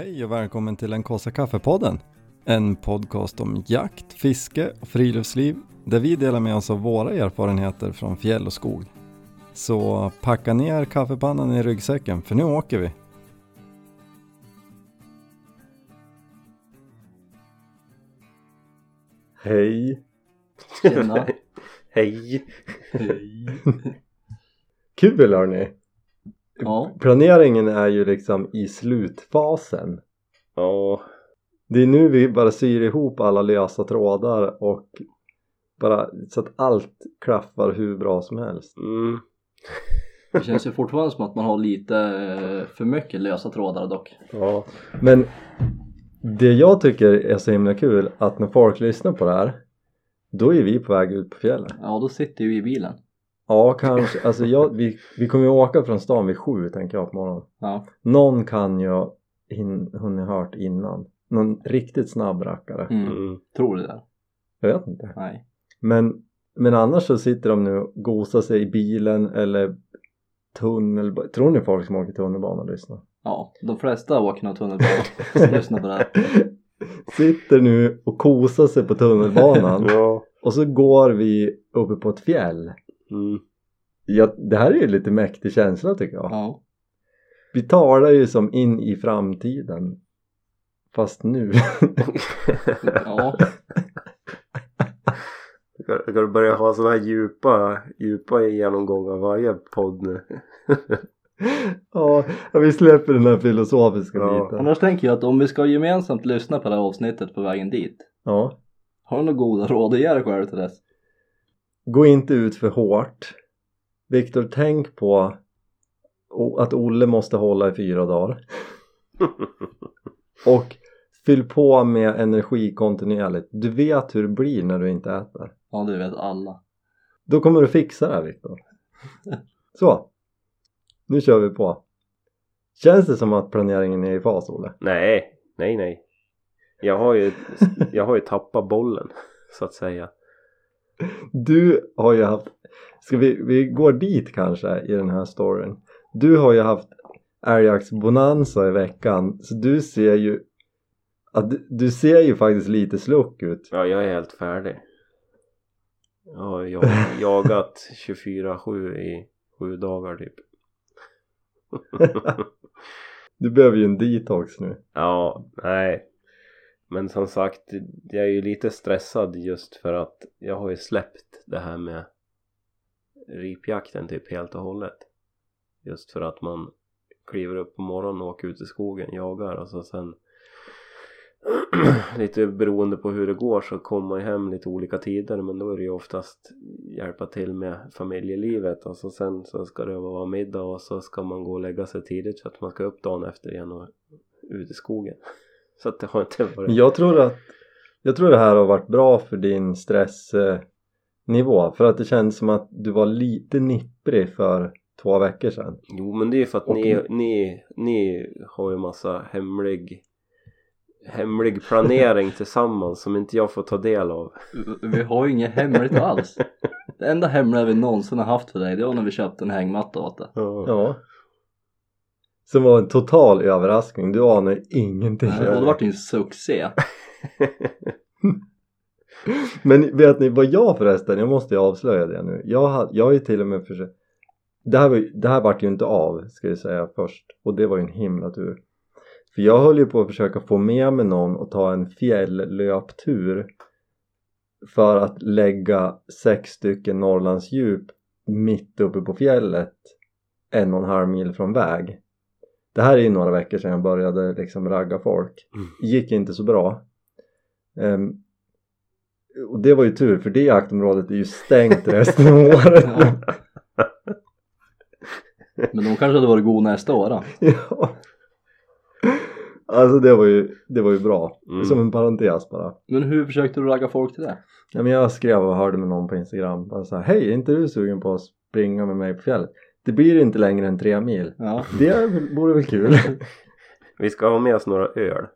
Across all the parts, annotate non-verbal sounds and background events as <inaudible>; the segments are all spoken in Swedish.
Hej och välkommen till den kaffe kaffepodden. En podcast om jakt, fiske och friluftsliv där vi delar med oss av våra erfarenheter från fjäll och skog. Så packa ner kaffepannan i ryggsäcken för nu åker vi. Hej! Tjena. <laughs> Hej! Hej. <laughs> Kul hörni! Ja, Planeringen är ju liksom i slutfasen. Ja, Det är nu vi bara syr ihop alla lösa trådar och bara så att allt klaffar hur bra som helst. mm. <laughs> det känns ju fortfarande som att man har lite eh, för mycket lösa trådar dock. ja, Men det jag tycker är så himla kul att när folk lyssnar på det här då är vi på väg ut på fjället. Ja, då sitter vi i bilen. Ja, kanske. Alltså jag, vi, vi kommer ju åka från stan vid sju tänker jag på morgonen. Ja, Någon kan ju hin, hunnit hört innan. Någon riktigt snabb rackare. mm. mm. tror du det? Jag vet inte. Nej. Men, men annars så sitter de nu och gosar sig i bilen eller tunnelbana. Tror ni folk som åker tunnelbana lyssnar? Ja, de flesta åker nog tunnelbana <laughs> som lyssnar på det här. Sitter nu och kosar sig på tunnelbanan <laughs> ja. och så går vi uppe på ett fjäll. Mm. Ja, det här är ju lite mäktig känsla tycker jag. Ja, Vi talar ju som in i framtiden. Fast nu. <laughs> ja. Ska, ska du börja ha sådana här djupa, djupa genomgångar varje podd nu? <laughs> ja, vi släpper den här filosofiska Ja. biten. Annars tänker jag att om vi ska gemensamt lyssna på det här avsnittet på vägen dit. Ja. Har du några goda råd att ge dig själv till dess? Gå inte ut för hårt. Viktor, tänk på att Olle måste hålla i fyra dagar. <laughs> Och fyll på med energi kontinuerligt. Du vet hur det blir när du inte äter. Ja, det vet alla. Då kommer du fixa det här Viktor. <laughs> Så. Nu kör vi på. Känns det som att planeringen är i fas Olle? nej, nej, nej. Jag har ju, jag har ju tappat bollen, så att säga. Du har ju haft, ska vi, vi går dit kanske i den här storyn. Du har ju haft älgjaktsbonanza i veckan så du ser ju att du, ser ju faktiskt lite sluck ut. Ja, jag är helt färdig. Jag har jag, <laughs> jagat 24-7 i sju dagar typ. <laughs> Du behöver ju en detox nu. Ja, nej. Men som sagt, jag är ju lite stressad just för att jag har ju släppt det här med ripjakten typ helt och hållet. Just för att man kliver upp på morgonen och åker ut i skogen, jagar och så sen <clears throat> lite beroende på hur det går så kommer man ju hem lite olika tider men då är det ju oftast hjälpa till med familjelivet och så sen så ska det vara middag och så ska man gå och lägga sig tidigt så att man ska upp dagen efter igen och ut i skogen. Så att det har inte varit... jag tror att jag tror det här har varit bra för din stressnivå för att det känns som att du var lite nipprig för två veckor sedan. Jo men det är ju för att Och- ni, ni, ni har ju massa hemlig hemlig planering <laughs> tillsammans som inte jag får ta del av. Vi har ju inget hemligt alls. <laughs> Det enda hemliga vi någonsin har haft för dig det var när vi köpte en hängmatta åt dig. Ja. Som var en total överraskning. Du anar ingenting. Och det vart ju en succé. <laughs> Men vet ni vad jag förresten, jag måste ju avslöja det nu. Jag har, jag har ju till och med försökt det här, var, det här vart ju inte av ska jag säga först och det var ju en himla tur. För jag höll ju på att försöka få med mig någon och ta en fjälllöptur för att lägga sex stycken Norrlandsdjup mitt uppe på fjället en och en halv mil från väg. Det här är ju några veckor sedan jag började liksom ragga folk. Mm. gick inte så bra. Ehm, och det var ju tur för det jaktområdet är ju stängt resten av <laughs> året. Ja. Men de kanske hade varit god nästa år då. <laughs> ja. Alltså det var ju, det var ju bra. Mm. Som en parentes bara. Men hur försökte du ragga folk till det? Ja, men jag skrev och hörde med någon på Instagram. Bara så här, Hej, är inte du sugen på att springa med mig på fjället? Det blir inte längre än tre mil. Ja. Det vore väl kul? Vi ska ha med oss några öl.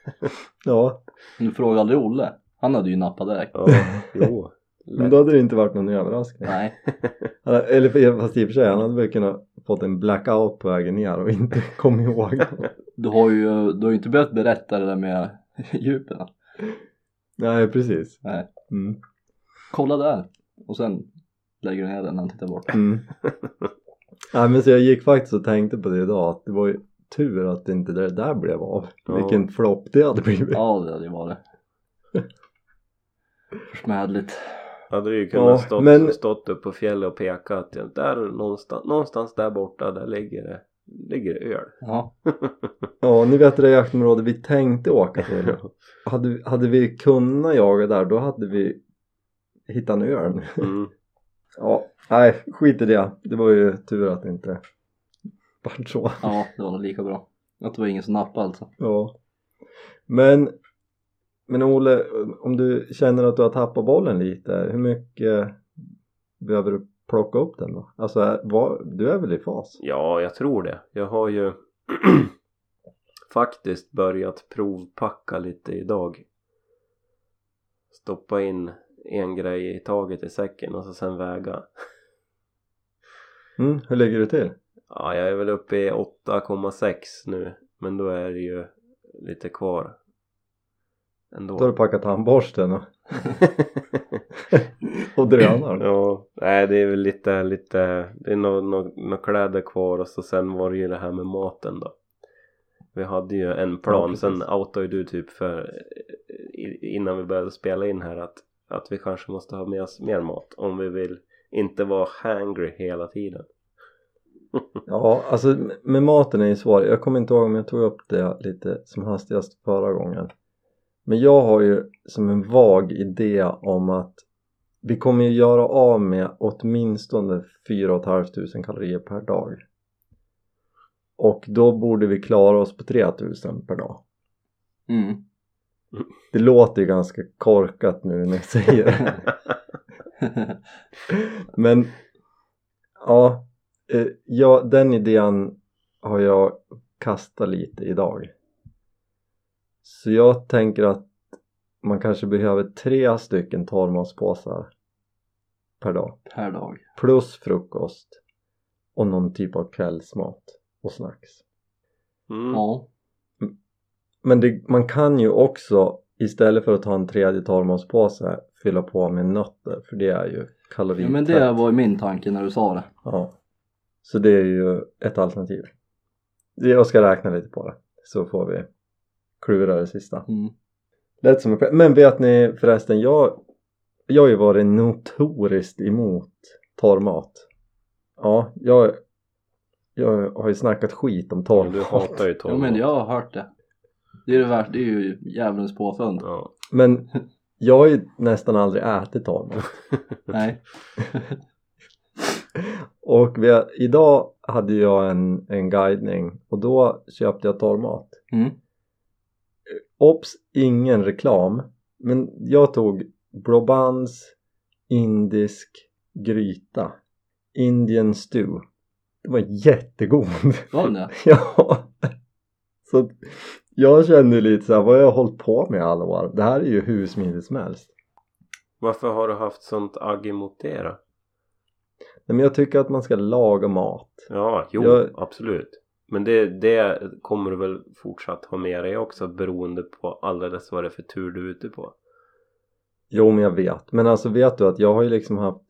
<laughs> ja. Du frågade aldrig Olle? Han hade ju nappat direkt. Ja, <laughs> jo. Men då hade det inte varit någon överraskning. Nej. <laughs> Eller för- fast i och för sig, han hade väl kunnat fått en blackout på vägen ner och inte kommit ihåg. Du har ju, du har ju inte behövt berätta det där med djupen. Nej precis. Nej. Mm. Kolla där. Och sen lägger du ner den när han tittar bort. Mm. Nej men så jag gick faktiskt och tänkte på det idag att det var ju tur att inte det där blev av. Ja. Vilken flopp det hade blivit. Ja det hade ju varit. Försmädligt. Hade du ju kunnat Ja, stått, men- stått upp på fjället och pekat. ja, Där någonstans, någonstans där borta, där ligger det, ligger det öl. Ja. <laughs> Ja ni vet det där jaktområdet vi tänkte åka till. Hade, hade vi kunnat jaga där då hade vi hittat en örn. Mm. Ja, nej skit i det. Det var ju tur att det inte vart så. ja, det var nog lika bra. Att det var ingen som nappade alltså. Ja. Men, men Ole, om du känner att du har tappat bollen lite, hur mycket behöver du plocka upp den då? Alltså, vad, du är väl i fas? Ja, jag tror det. Jag har ju <clears throat> faktiskt börjat provpacka lite idag. Stoppa in en grej i taget i säcken och så sen väga. Mm, hur ligger du till? Ja, jag är väl uppe i 8,6 nu. Men då är det ju lite kvar. Ändå. Då har du packat tandborsten och, <laughs> och drönaren. Ja, nej det är väl lite, lite, det är några nå, nå kläder kvar och så sen var det ju det här med maten då. Vi hade ju en plan, precis. sen outade ju du typ för innan vi började spela in här att, att vi kanske måste ha med oss mer mat om vi vill inte vara hangry hela tiden. <laughs> Ja, alltså med maten är ju svår. Jag kommer inte ihåg om jag tog upp det lite som hastigast förra gången. Men jag har ju som en vag idé om att vi kommer ju göra av med åtminstone 4 500 kalorier per dag. Och då borde vi klara oss på 3000 per dag. Mm. Det låter ju ganska korkat nu när jag säger det. <laughs> Men ja, eh, ja, den idén har jag kastat lite idag. Så jag tänker att man kanske behöver tre stycken torrmatspåsar per dag. per dag. Plus frukost och någon typ av kvällsmat och snacks. Mm. Ja. Men det, man kan ju också istället för att ta en tredje torrmatspåse fylla på med nötter för det är ju ja kaloritätt. men det var ju min tanke när du sa det. Ja. Så det är ju ett alternativ. Jag ska räkna lite på det så får vi klura det sista. Mm. Lätt som en. Men vet ni förresten, jag, jag har ju varit notoriskt emot torrmat. Ja, jag, jag har ju snackat skit om Ja, torrmat. du hatar ju torr Ja men jag har hört det. Det är det värsta, det är ju djävulens påfund. Ja. Men jag har ju nästan aldrig ätit torrmat. <laughs> Nej. <laughs> Och vi, idag hade jag en, en guidning och då köpte jag torrmat. Mm. Ops, ingen reklam. Men jag tog Brobans indisk gryta. Indian stew. Det var jättegod. Var den det? <laughs> ja. Så jag kände lite så här, vad har jag hållit på med i alla år? Det här är ju hur smidigt som helst. Varför har du haft sånt agg emot det då? Nej, men jag tycker att man ska laga mat. Ja, jo, Jag- absolut. Men det, det kommer du väl fortsatt ha med dig också beroende på alldeles vad det är för tur du är ute på. Jo men jag vet. Men alltså vet du att jag har ju liksom haft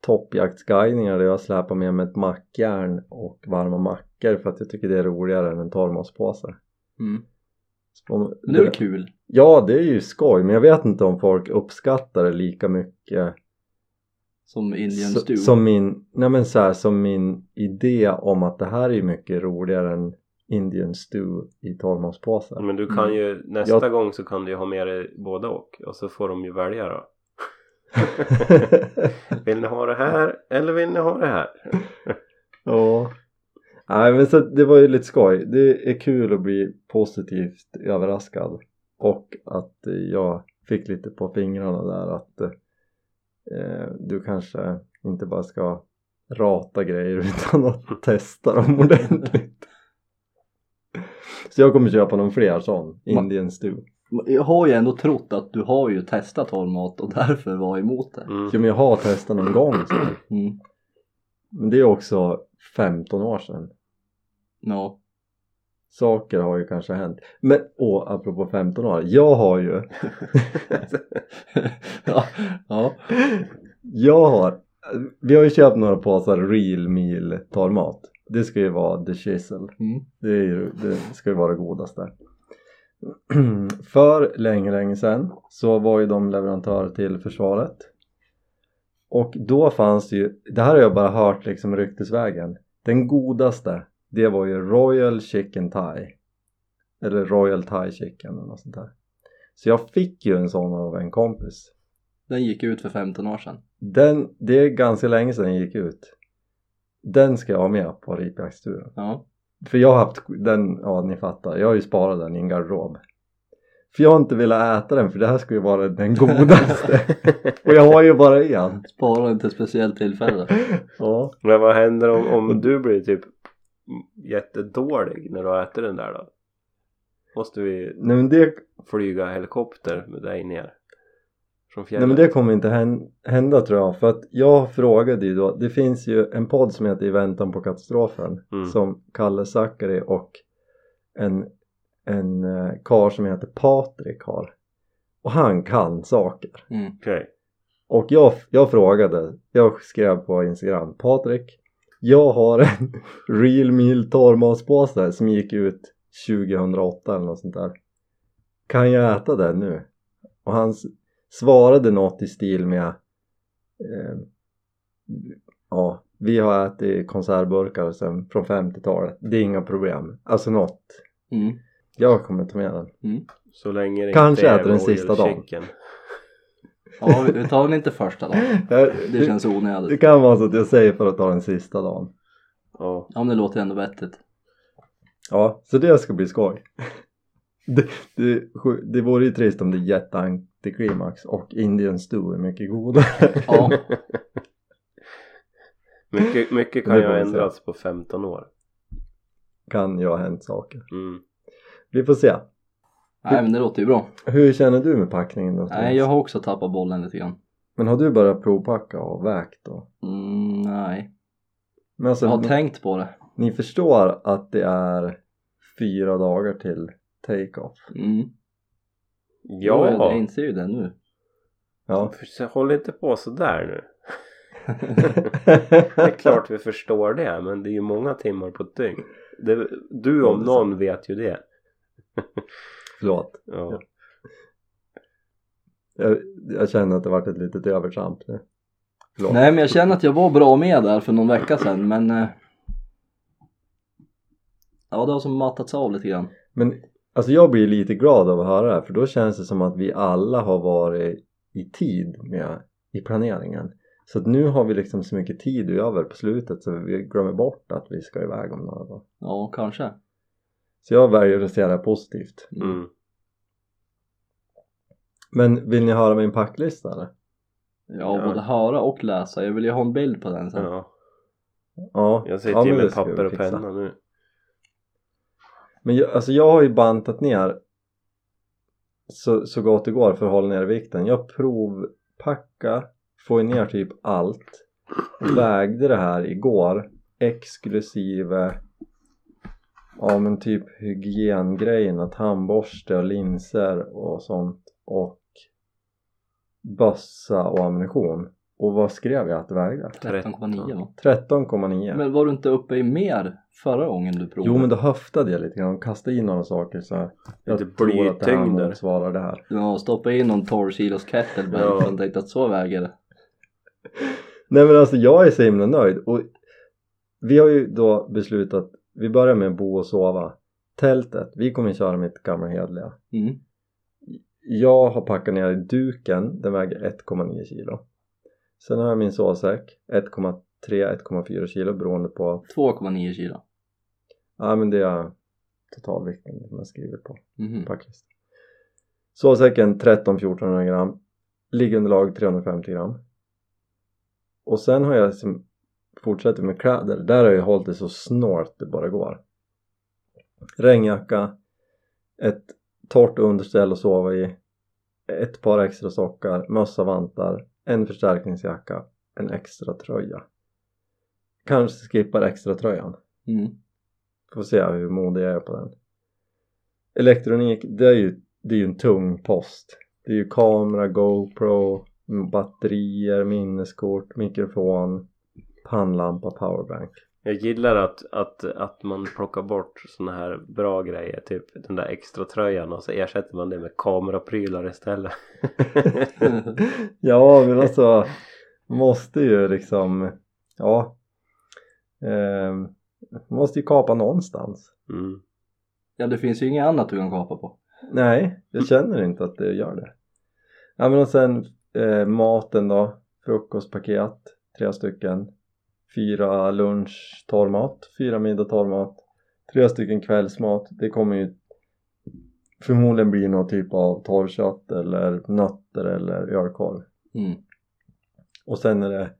toppjaktsguidningar där jag släpar med mig ett mackjärn och varma mackor för att jag tycker det är roligare än en torrmatspåse. Mm. Om- det är kul? Ja det är ju skoj men jag vet inte om folk uppskattar det lika mycket Som Indian så- stew? som min, nej men så här, som min idé om att det här är mycket roligare än Indian stew i torrmatspåse. Men du kan Mm. ju nästa Jag- gång så kan du ju ha med dig både och och så får de ju välja då. <laughs> Vill ni ha det här eller vill ni ha det här? Ja. Nej men så det var ju lite skoj. Det är kul att bli positivt överraskad. Och att eh, jag fick lite på fingrarna där att eh, du kanske inte bara ska rata grejer <laughs> utan att testa dem <laughs> ordentligt. Så jag kommer köpa någon fler sån, Indian stew. Jag har ju ändå trott att du har ju testat torrmat och <laughs> därför var emot det. Mm. Ja, men jag har testat någon gång så. Mm. Men det är också 15 år sedan. Ja. Saker har ju kanske hänt. Men åh, apropå 15 år. Jag har ju, <laughs> ja. ja. jag har, vi har ju köpt några påsar real meal torrmat. Det ska ju vara the chisel. Mm. Det, är ju, det ska ju vara det godaste. <clears throat> För länge, länge sedan så var ju de leverantör till försvaret. Och då fanns det ju, det här har jag bara hört liksom ryktesvägen. Den godaste, det var ju Royal Chicken Thai. Eller Royal Thai Chicken eller något sånt där. Så jag fick ju en sån av en kompis. Den gick ut för 15 år sedan. Den, det är ganska länge sedan den gick ut. Den ska jag ha med på ripjaktsturen. Ja. För jag har haft den, ja ni fattar, jag har ju sparat den i en garderob. För jag har inte velat äta den för det här ska ju vara den <laughs> godaste. Och jag har ju bara en. Spara den till speciellt tillfälle. <laughs> Ja. Men vad händer om, om du blir typ jättedålig när du har ätit den där då? Måste vi Nej men det, flyga helikopter med dig ner? Från nej men det kommer inte hän- hända tror jag för att jag frågade ju då, det finns ju en podd som heter I väntan på katastrofen Mm. som Kalle Zackari och en, en eh, karl som heter Patrik har. Och han kan saker. Mm. Okej. Och jag, jag frågade, jag skrev på Instagram Patrik, jag har en <laughs> real meal torrmatspåse som gick ut 2008 eller något sånt där. Kan jag äta den nu? Och han svarade något i stil med eh, Ja, vi har ätit konservburkar sen från 50-talet. Det är inga problem. Alltså något. Mm. Jag kommer ta med den. Så länge det Kanske inte äter den sista dagen. Ja, vi- tar den inte första dagen. Det Det, känns det onödigt. kan vara så att jag säger för att ta den sista dagen. Ja. Ja men det låter ändå vettigt. Ja, så det ska bli skoj. <laughs> Det, det, det vore ju trist om det är jätteantiklimax och Indian stew är mycket godare. Ja. <laughs> Mycket, mycket kan Det ju ha ändrats på 15 år. Kan ju ha hänt saker. Mm. Vi får se. Nej men det låter ju bra. Hur känner du med packningen då? Thomas? Nej jag har också tappat bollen lite grann. Men har du börjat provpacka och vägt då? Mm, nej. Men alltså, Jag har ni, tänkt på det. ni förstår att det är fyra dagar till take-off? Mm. Jo, Ja, Jag inser ju det nu. Ja. Håll inte på sådär nu. <laughs> Det är klart vi förstår det men det är ju många timmar på ett dygn. Det, du Ja, om någon vet ju det. Förlåt. Ja. Jag, jag känner att det varit ett litet övertramp nu. Förlåt. Nej men jag känner att jag var bra med där för någon vecka sedan men eh, Ja det har som mattats av lite grann. Men alltså jag blir lite glad av att höra det här för då känns det som att vi alla har varit i tid med i planeringen. Så att nu har vi liksom så mycket tid över på slutet så vi glömmer bort att vi ska iväg om några dagar. Ja kanske. Så jag väljer att se det här positivt. Mm. Men vill ni höra min packlista eller? Ja, Ja. både höra och läsa. Jag vill ju ha en bild på den sen. ja. Ja. Jag sitter ja, ju det med papper och penna nu. Men jag, alltså jag har ju bantat ner så, så gott det går för att hålla ner vikten. Jag provpacka, får ju ner typ allt vägde det här igår exklusive ja men typ hygiengrejerna, tandborste och linser och sånt och bössa och ammunition. Och vad skrev jag att det vägde? 13,9 va? 13,9 Men var du inte uppe i mer förra gången du provade? Jo men då höftade jag lite grann och kastade in några saker så här. jag Lite tror att det här motsvarar det här. Ja, stoppa in någon 12 kilos kettlebell Ja. för tänkte att så väger det. Nej men alltså jag är så himla nöjd och vi har ju då beslutat, vi börjar med att bo och sova. Tältet, vi kommer köra mitt gamla hedliga. Mm. Jag har packat ner duken, den väger 1,9 kilo. Sen har jag min sovsäck, 1,3-1,4 kilo beroende på, 2,9 kilo. ja men det är totalvikten som jag skriver på. Packlista. Sovsäcken 13-1400 gram. Liggunderlag 350 gram. Och sen har jag som fortsätter med kläder. Där har jag hållit det så snålt det bara går. Regnjacka. Ett torrt underställ att sova i ett par extra sockar, mössa, vantar, en förstärkningsjacka, en extra tröja kanske skippar extra tröjan Mm. får se hur modig jag är på den elektronik, det är ju, det är ju en tung post det är ju kamera, GoPro, batterier, minneskort, mikrofon pannlampa, powerbank. Jag gillar att, att, att man plockar bort såna här bra grejer Typ den där extra tröjan och så ersätter man det med kameraprylar istället. <laughs> Ja men alltså måste ju liksom ja eh, måste ju kapa någonstans. Mm. Ja, det finns ju inget annat du kan kapa på. nej jag känner inte att det gör det. Ja men och sen eh, maten då. Frukostpaket tre stycken fyra lunch torrmat fyra middag torrmat tre stycken kvällsmat det kommer ju förmodligen bli någon typ av torrkött eller nötter eller ölkorv Mm. och sen är det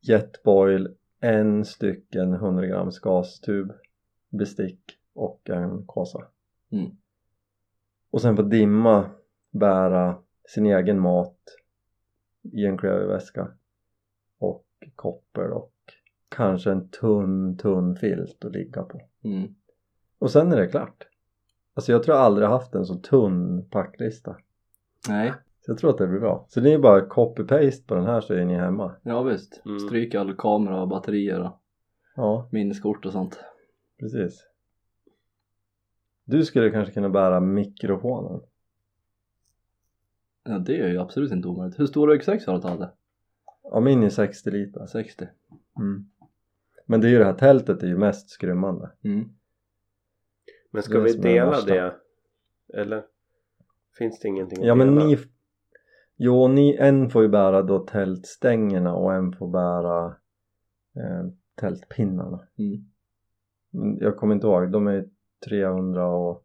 jetboil en stycken 100 grams gastub bestick och en kåsa Mm. och sen på dimma bära sin egen mat i en klöverväska och och kanske en tunn tunn filt att ligga på Mm. och sen är det klart alltså jag tror jag aldrig haft en så tunn packlista Nej, så jag tror att det blir bra så det är bara copy-paste på den här så är ni hemma ja visst. Mm. Stryk all kamera och batterier och ja minneskort och sånt. Precis. Du skulle kanske kunna bära mikrofonen. Ja, det är ju absolut inte omöjligt. Hur stor ryggsäck sa du att du hade? Ja, min är 60 liter. 60. Mm. Men det är ju det här tältet är ju mest skrymmande. Mm. Men ska Det vi dela det? Eller? Finns det ingenting att Ja men dela? ni... Jo, ni, en får ju bära då tältstängerna och en får bära eh, tältpinnarna. Mm. Men Jag kommer inte ihåg, de är 300 och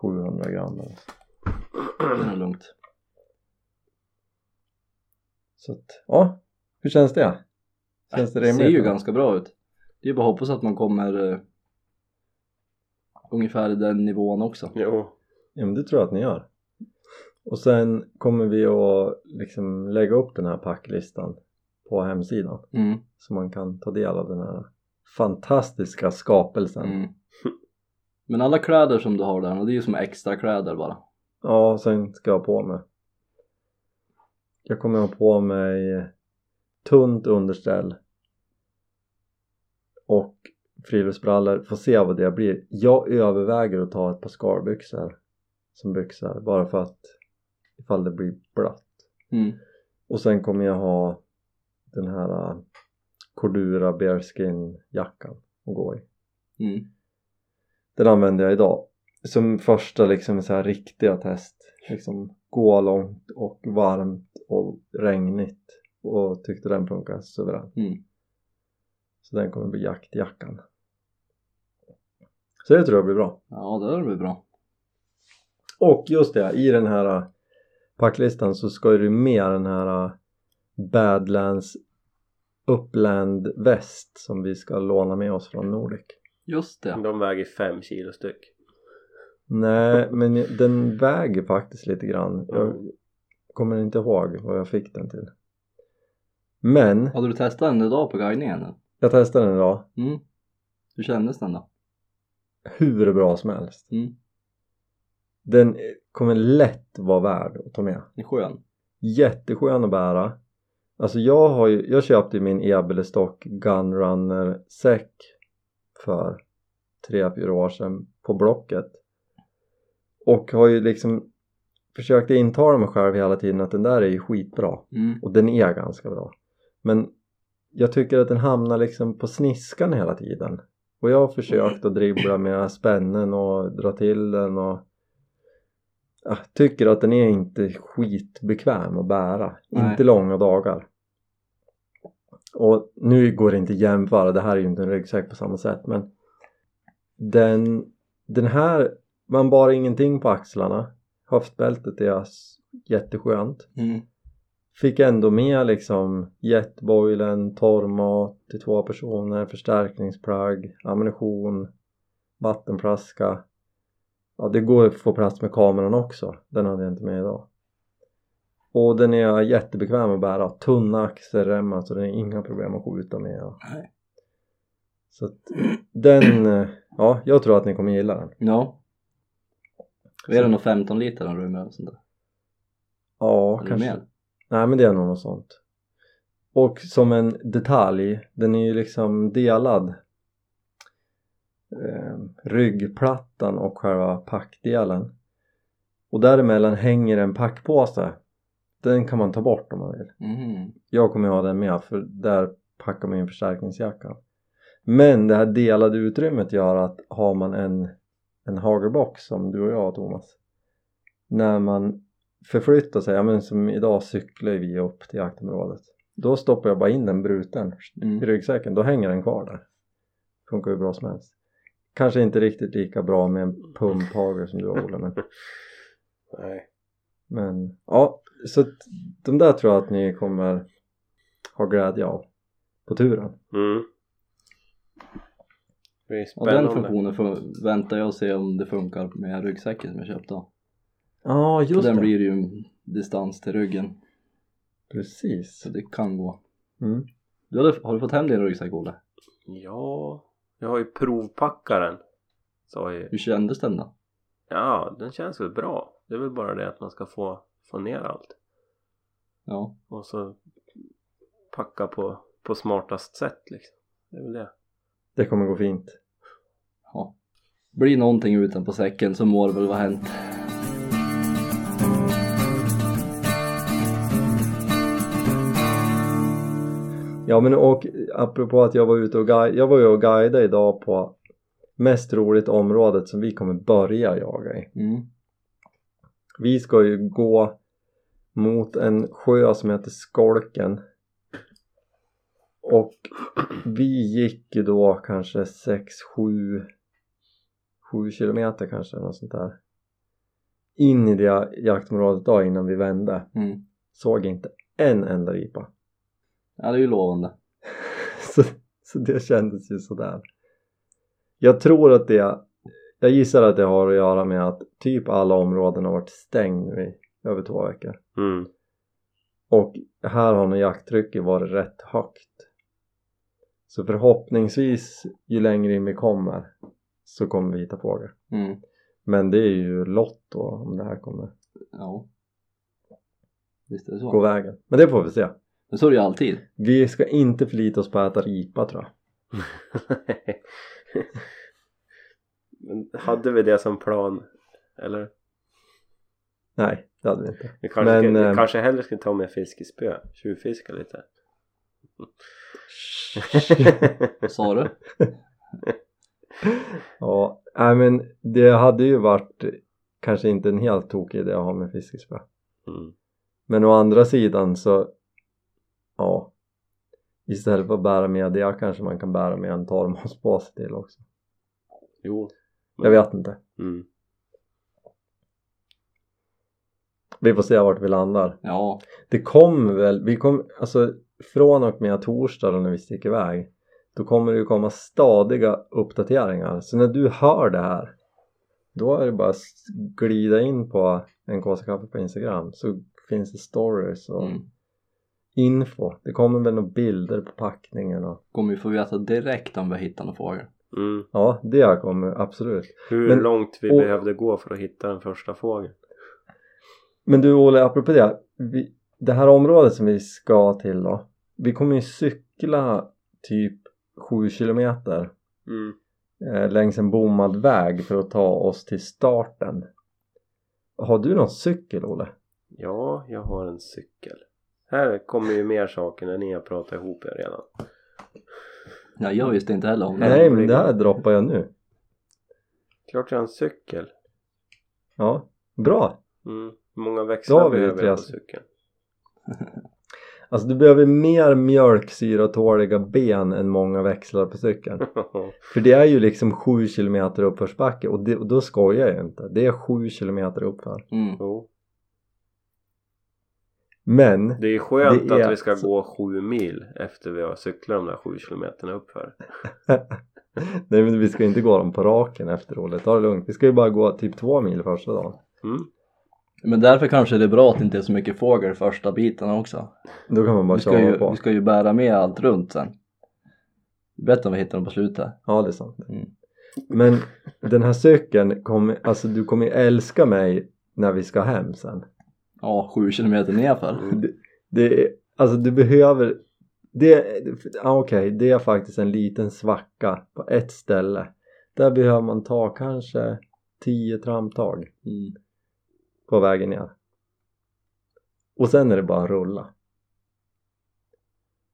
700 gram eller. <clears throat> Det är lugnt. Så att, ja. Hur känns det? Känns det Det rimligt? ser ju ganska bra ut. Det är bara att hoppas att man kommer eh, ungefär i den nivån också. Jo. Ja men det tror jag att ni gör. Och sen kommer vi att liksom lägga upp den här packlistan på hemsidan Mm. så man kan ta del av den här fantastiska skapelsen. Mm. Men alla kläder som du har där, det är ju som extra kläder bara. Ja, och sen ska jag ha på mig jag kommer ha på mig tunt underställ och friluftsbrallor, får se vad det blir. Jag överväger att ta ett par skalbyxor som byxor bara för att ifall det blir blött. Mm. Och sen kommer jag ha den här uh, Cordura Bearskin jackan att gå i. Mm. Den använde jag idag som första liksom så här riktiga test. Liksom gå långt och varmt och regnigt och tyckte den funkar suveränt. Mm. Så den kommer bli jaktjackan. Så det tror jag blir bra. Ja, det blir bra. Och just det, i den här uh, packlistan så ska ju med den här uh, Badlands Upland väst som vi ska låna med oss från Nordic. Just det. De väger fem kilo styck. Nej, men den väger faktiskt lite grann. Jag kommer inte ihåg vad jag fick den till. Men Hade du testat den idag på guidningen? Jag testade den idag. Mm. Hur kändes den då? Hur bra som helst. Mm. Den kommer lätt vara värd att ta med. Den är skön. Jätteskön att bära. Alltså jag har ju, jag köpte min Ebelestock Gunrunner säck för 3-4 år sedan på Blocket och har ju liksom försökt intala mig själv hela tiden att den där är ju skitbra Mm. och den är ganska bra men jag tycker att den hamnar liksom på sniskan hela tiden. Och jag har försökt att dribbla med spännen och dra till den och jag tycker att den är inte skitbekväm att bära. Nej. inte långa dagar. Och nu går det inte att jämföra, det här är ju inte en ryggsäck på samma sätt men den, den här, man bar ingenting på axlarna. Höftbältet är jätteskönt. Mm. Fick ändå med liksom jetboilen, torrmat till två personer, förstärkningsplagg, ammunition, vattenflaska ja det går att få plats med kameran också den hade jag inte med idag och den är jättebekväm att bära tunna axelremmar så det är inga problem att skjuta med. Nej. så att den eh, ja jag tror att ni kommer gilla den Ja. Är det nog 15 liter den rymmer och sånt där? ja Eller kanske mer? Nej men det är nog något sånt. Och som en detalj den är ju liksom delad eh, ryggplattan och själva packdelen. Och däremellan hänger en packpåse. Den kan man ta bort om man vill. Mhm. jag kommer ha den med för där packar man in förstärkningsjackan men det här delade utrymmet gör att har man en, en hagelbox som du och jag Thomas när man förflyttar sig, ja men som idag cyklar vi upp till jaktområdet då stoppar jag bara in den bruten Mm. i ryggsäcken, då hänger den kvar där funkar ju bra som helst kanske inte riktigt lika bra med en pumphagel som du har Ola men, <laughs> Nej. men ja så de där tror jag att ni kommer ha glädje av på turen Mm. Och den funktionen väntar jag och se om det funkar med ryggsäcken som jag köpte. Ja just den det, blir ju en distans till ryggen. precis Så det kan gå. mm. Du hade, har du fått hem din ryggsäck Olle? Ja, jag har ju provpackaren. Så ju. Hur kändes den då? Ja, den känns väl bra. Det är väl bara det att man ska få, få ner allt. Ja. Och så packa på, på smartast sätt liksom. Det är väl det. det kommer gå fint ja. Blir någonting utanpå säcken så må det väl vara hänt. Ja men och apropå att jag var ute och guide, jag var ju och guidade idag på mest roligt området som vi kommer börja jaga i Mm. vi ska ju gå mot en sjö som heter Skolken och vi gick ju då kanske 6, 7 7 kilometer kanske något sånt där in i det jaktområdet då innan vi vände Mm. såg inte en enda ripa Ja det är ju lovande. <laughs> så, så det kändes ju sådär jag tror att det jag gissar att det har att göra med att typ alla områden har varit stängd nu i över två veckor Mm. och här har nog jakttrycket varit rätt högt så förhoppningsvis ju längre in vi kommer så kommer vi hitta fågel Mm. men det är ju lotto om det här kommer Ja. Visst är det gå så. vägen men det får vi se Men så är det ju alltid. vi ska inte förlita oss på att äta ripa tror jag <laughs> Men hade vi det som plan? Eller? nej det hade vi inte Vi kanske, Men, ska, vi eh, kanske hellre ska ta med fiskespö, tjuvfiska lite. Vad sa du? <laughs> Ja, nej men det hade ju varit kanske inte en helt tokig idé att ha med fiskespö Mm. men å andra sidan så ja istället för att bära med det kanske man kan bära med en torrmatspåse till också Jo. jag vet inte Mm. vi får se vart vi landar Ja. det kommer väl, vi kommer alltså från och med torsdag då när vi sticker iväg då kommer det ju komma stadiga uppdateringar så när du hör det här då är det bara att glida in på en kaffe på Instagram så finns det stories och Mm. Info det kommer väl några bilder på packningen och Kommer vi få veta direkt om vi har hittat någon fågel. Mm. ja det kommer absolut Hur Men- långt vi och- behövde gå för att hitta den första fågeln. men du Olle apropå det vi, det här området som vi ska till då vi kommer ju cykla typ 7 kilometer Mm. eh, längs en bommad väg för att ta oss till starten har du någon cykel Olle? Ja, jag har en cykel. Här kommer ju mer saker när ni har pratat ihop er redan. Ja, jag visste inte heller om det. Nej men det här droppar jag nu Klart jag har en cykel. ja, bra Mm. Många växlar behöver jag på cykeln? <laughs> alltså du behöver mer mjölksyratåliga ben än många växlar på cykeln <laughs> för det är ju liksom 7 kilometer uppförsbacke och, det, och då skojar jag inte det är 7 kilometer uppför Mm. jo. Men Det är skönt Det är att vi ska så- gå sju mil efter vi har cyklat de där sju kilometerna uppför. <laughs> Nej men vi ska inte gå dem på raken efter Olle, ta det lugnt. Vi ska ju bara gå typ två mil första dagen. Mm. Men därför kanske det är bra att det inte är så mycket fågel första biten också. Då kan man bara Vi ska, köra ju, på. vi ska ju bära med allt runt sen. Bättre om vi hittar dem på slutet. Ja det är sant. Mm. Men den här cykeln kommer, alltså du kommer älska mig när vi ska hem sen. Ja, sju kilometer nerför. Det, det är, alltså du behöver det, ja, okej, det är faktiskt en liten svacka på ett ställe. Där behöver man ta kanske 10 tramptag Mm. på vägen ner. Och sen är det bara att rulla.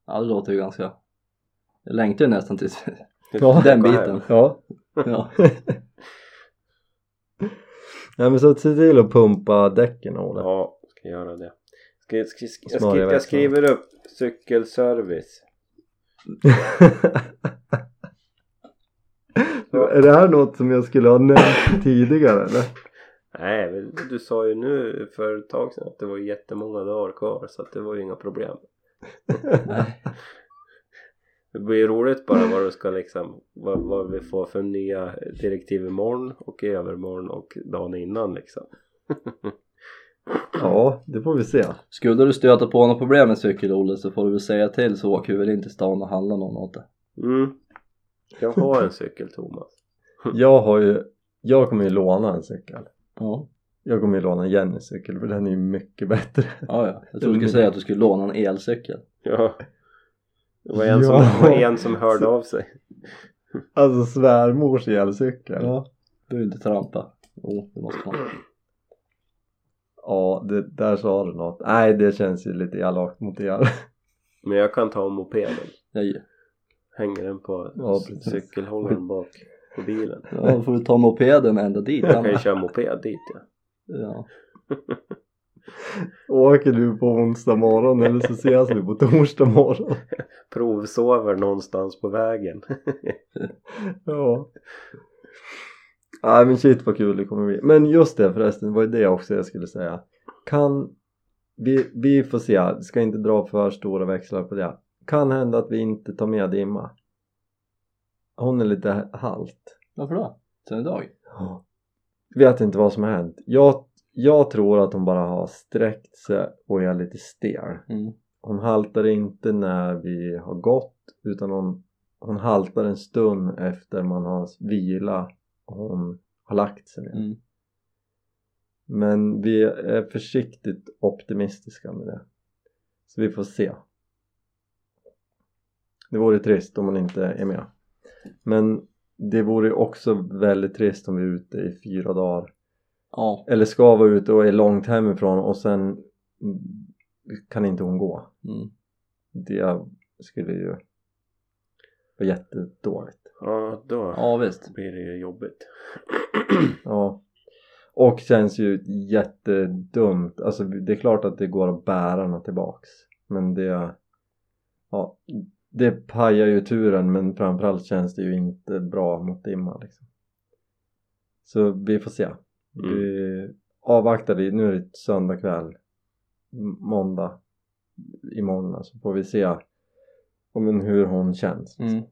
Ja, det låter ju ganska... Jag längtar ju nästan <laughs> till Ja, den biten. Ja. <laughs> Ja. <laughs> Nej men så se till att pumpa däcken Olle. Ja, ska göra det. Ska, ska, ska, jag, skri, jag skriver upp cykelservice. <laughs> är det här något som jag skulle ha nämnt tidigare eller? Nej, du sa ju nu för ett tag sedan att det var jättemånga dagar kvar så att det var ju inga problem. <laughs> Det blir ju roligt bara vad du ska liksom vad, vad vi får för nya direktiv imorgon och i övermorgon och dagen innan liksom. <laughs> Ja, det får vi se. Skulle du stöta på något problem med cykel Olle så får du väl säga till så åker vi väl in till stan och handlar någon åt det. Mm. Jag har en cykel Thomas. <laughs> Jag har ju, jag kommer ju låna en cykel. Ja, Jag kommer ju låna Jennys cykel för den är ju mycket bättre. ja, ja. Jag trodde du skulle säga att du skulle låna en elcykel. Ja. Det var en, som, Ja. var en som hörde av sig. Alltså svärmors elcykel. Ja, du vill inte trampa. Jo, det måste man. Ja, det, där sa du något. Nej, det känns ju lite elakt mot er. <laughs> Men jag kan ta mopeden. Nej. Hänger den på Ja, cykelhållaren bak på bilen. Ja, då får du ta mopeden ända dit. Jag kan ju köra moped dit ja. Ja. <laughs> Åker du på onsdag morgon eller så ses vi på torsdag morgon. <laughs> Provsover någonstans på vägen. Ja. Nej men shit vad kul det kommer bli. Men just det förresten, var ju det också jag skulle säga. Kan vi, vi får se, ska inte dra för stora växlar på det. Kan hända att vi inte tar med Dimma. Hon är lite halt. Varför då? Sen idag? Vet inte vad som har hänt. Jag, jag tror att hon bara har sträckt sig och är lite stel. Mm. Hon haltar inte när vi har gått utan hon, hon haltar en stund efter man har vila och hon har lagt sig ner. Mm. Men vi är försiktigt optimistiska med det. Så vi får se. Det vore trist om hon inte är med. Men det vore också väldigt trist om vi är ute i fyra dagar. Ja. Eller ska vara ute och är långt hemifrån och sen kan inte hon gå. Mm. Det skulle ju vara jättedåligt. Ja, då Ja visst. blir det ju jobbigt. Ja. Och känns ju jättedumt. Alltså det är klart att det går att bära henne tillbaks. Men det... Ja. Det pajar ju turen men framförallt känns det ju inte bra mot Dimma liksom. Så vi får se. Vi avvaktar det. Nu är det söndag kväll. Måndag. Imorgon alltså. Får vi se om hur hon känns. Mm.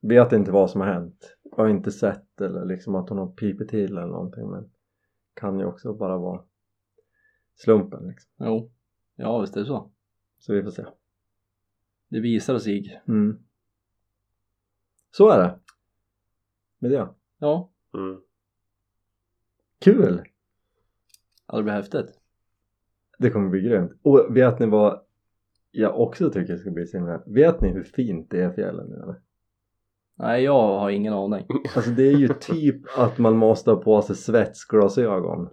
Vet inte vad som har hänt. Jag har inte sett eller liksom att hon har pipit till eller någonting men kan ju också bara vara slumpen liksom. Jo. Ja visst är det så. Så vi får se. Det visar sig. Mm. Så är det. Med det. Ja. Mm. Kul! Ja det blir häftigt. Det kommer bli grymt. Och vet ni vad jag också tycker ska bli så himla... Vet ni hur fint det är i fjällen nu eller? Nej jag har ingen aning. <laughs> Alltså det är ju typ att man måste ha på sig svetsglasögon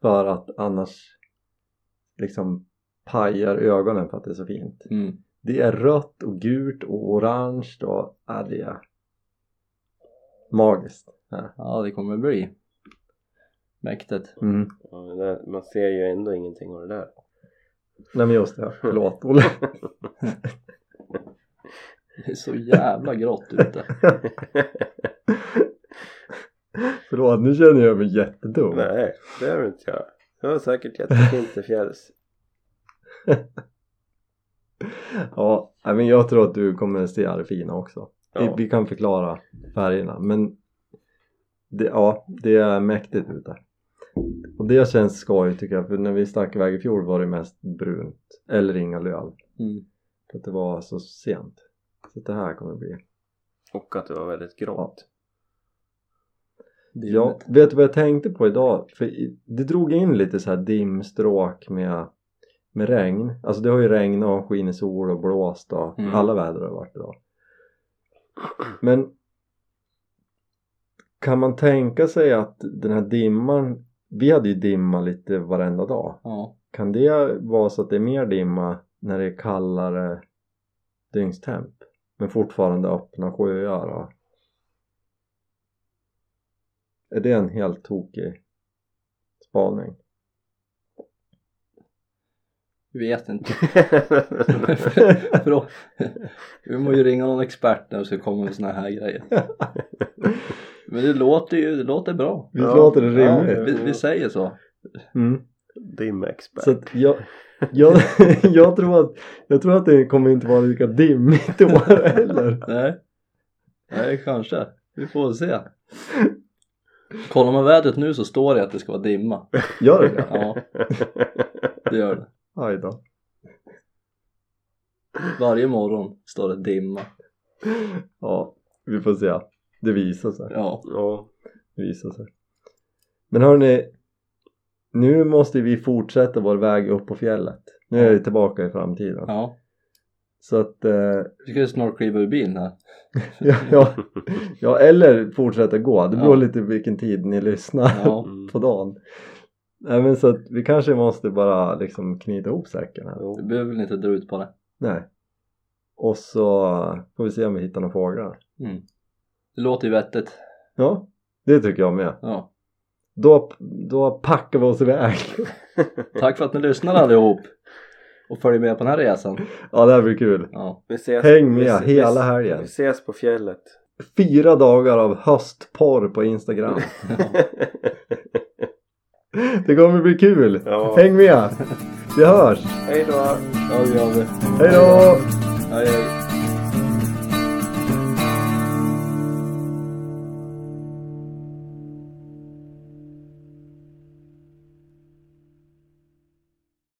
för att annars liksom pajar ögonen för att det är så fint. Mm. Det är rött och gult och orange och ja, det är magiskt. Ja. Ja det kommer bli mäktigt. Mm. Ja, där, man ser ju ändå ingenting av det där. Nej men just det, förlåt Olle. <laughs> Det är så jävla grått ute. <laughs> förlåt, nu känner jag mig jättedum. Nej, det är det inte jag. Det var säkert jättefint till fjälls. <laughs> Ja, men jag tror att du kommer se det fina också. Vi, vi kan förklara färgerna men det, ja, det är mäktigt ute. Och det känns skoj tycker jag för när vi stack iväg i fjol var det mest brunt eller inga löv. Mm. För att det var så sent. Så det här kommer bli Och att det var väldigt grått. Ja, rimligt. vet du vad jag tänkte på idag? För det drog in lite så här dimstråk med, med regn. Alltså det har ju regnat och skinit sol och blåst och Mm. alla väder har varit idag. Men kan man tänka sig att den här dimman, vi hade ju dimma lite varenda dag. Ja. Kan det vara så att det är mer dimma när det är kallare dygnstemp? Men fortfarande öppna sjöar. Är det en helt tokig spaning? Vi vet inte. <laughs> Bra. Vi måste ju ringa någon expert när vi ska komma med såna här grejer. <laughs> Men det låter ju, det låter bra. Ja. låter det Ja, rimligt? vi, vi säger så. Mm. Dimexpert. Så att jag, jag, <laughs> jag, tror att, jag tror att det kommer inte vara lika dimmigt i år heller. <laughs> Nej. Nej, kanske. Vi får se. Kollar man vädret nu så står det att det ska vara dimma. Gör det det? Ja, det gör det. Aj då. Varje morgon står det dimma. Ja, vi får se. Det visar sig. Ja. ja. Det visar sig. Men hörni, nu måste vi fortsätta vår väg upp på fjället. Nu är jag tillbaka i framtiden. Ja. Så att, eh, Vi ska ju snart kliva ur bilen här. <laughs> ja, ja, eller fortsätta gå. Det beror Ja. lite vilken tid ni lyssnar Ja. <laughs> På dagen. Nej men så att vi kanske måste bara liksom knyta ihop säcken här. Vi behöver väl inte dra ut på det. Nej. Och så får vi se om vi hittar några fåglar. Mm. Det låter ju vettigt. Ja, det tycker jag med. Ja. Då, då packar vi oss iväg. <laughs> Tack för att ni lyssnade allihop. Och följer med på den här resan. Ja, det här blir kul. Ja. Vi ses, Häng med vi, ses- hela helgen. Vi ses på fjället. Fyra dagar av höstporr på Instagram. <laughs> Det kommer bli kul. Ja. Häng med. Vi hörs. Hej då! Ja, det gör vi. Hej då! Hej, hej.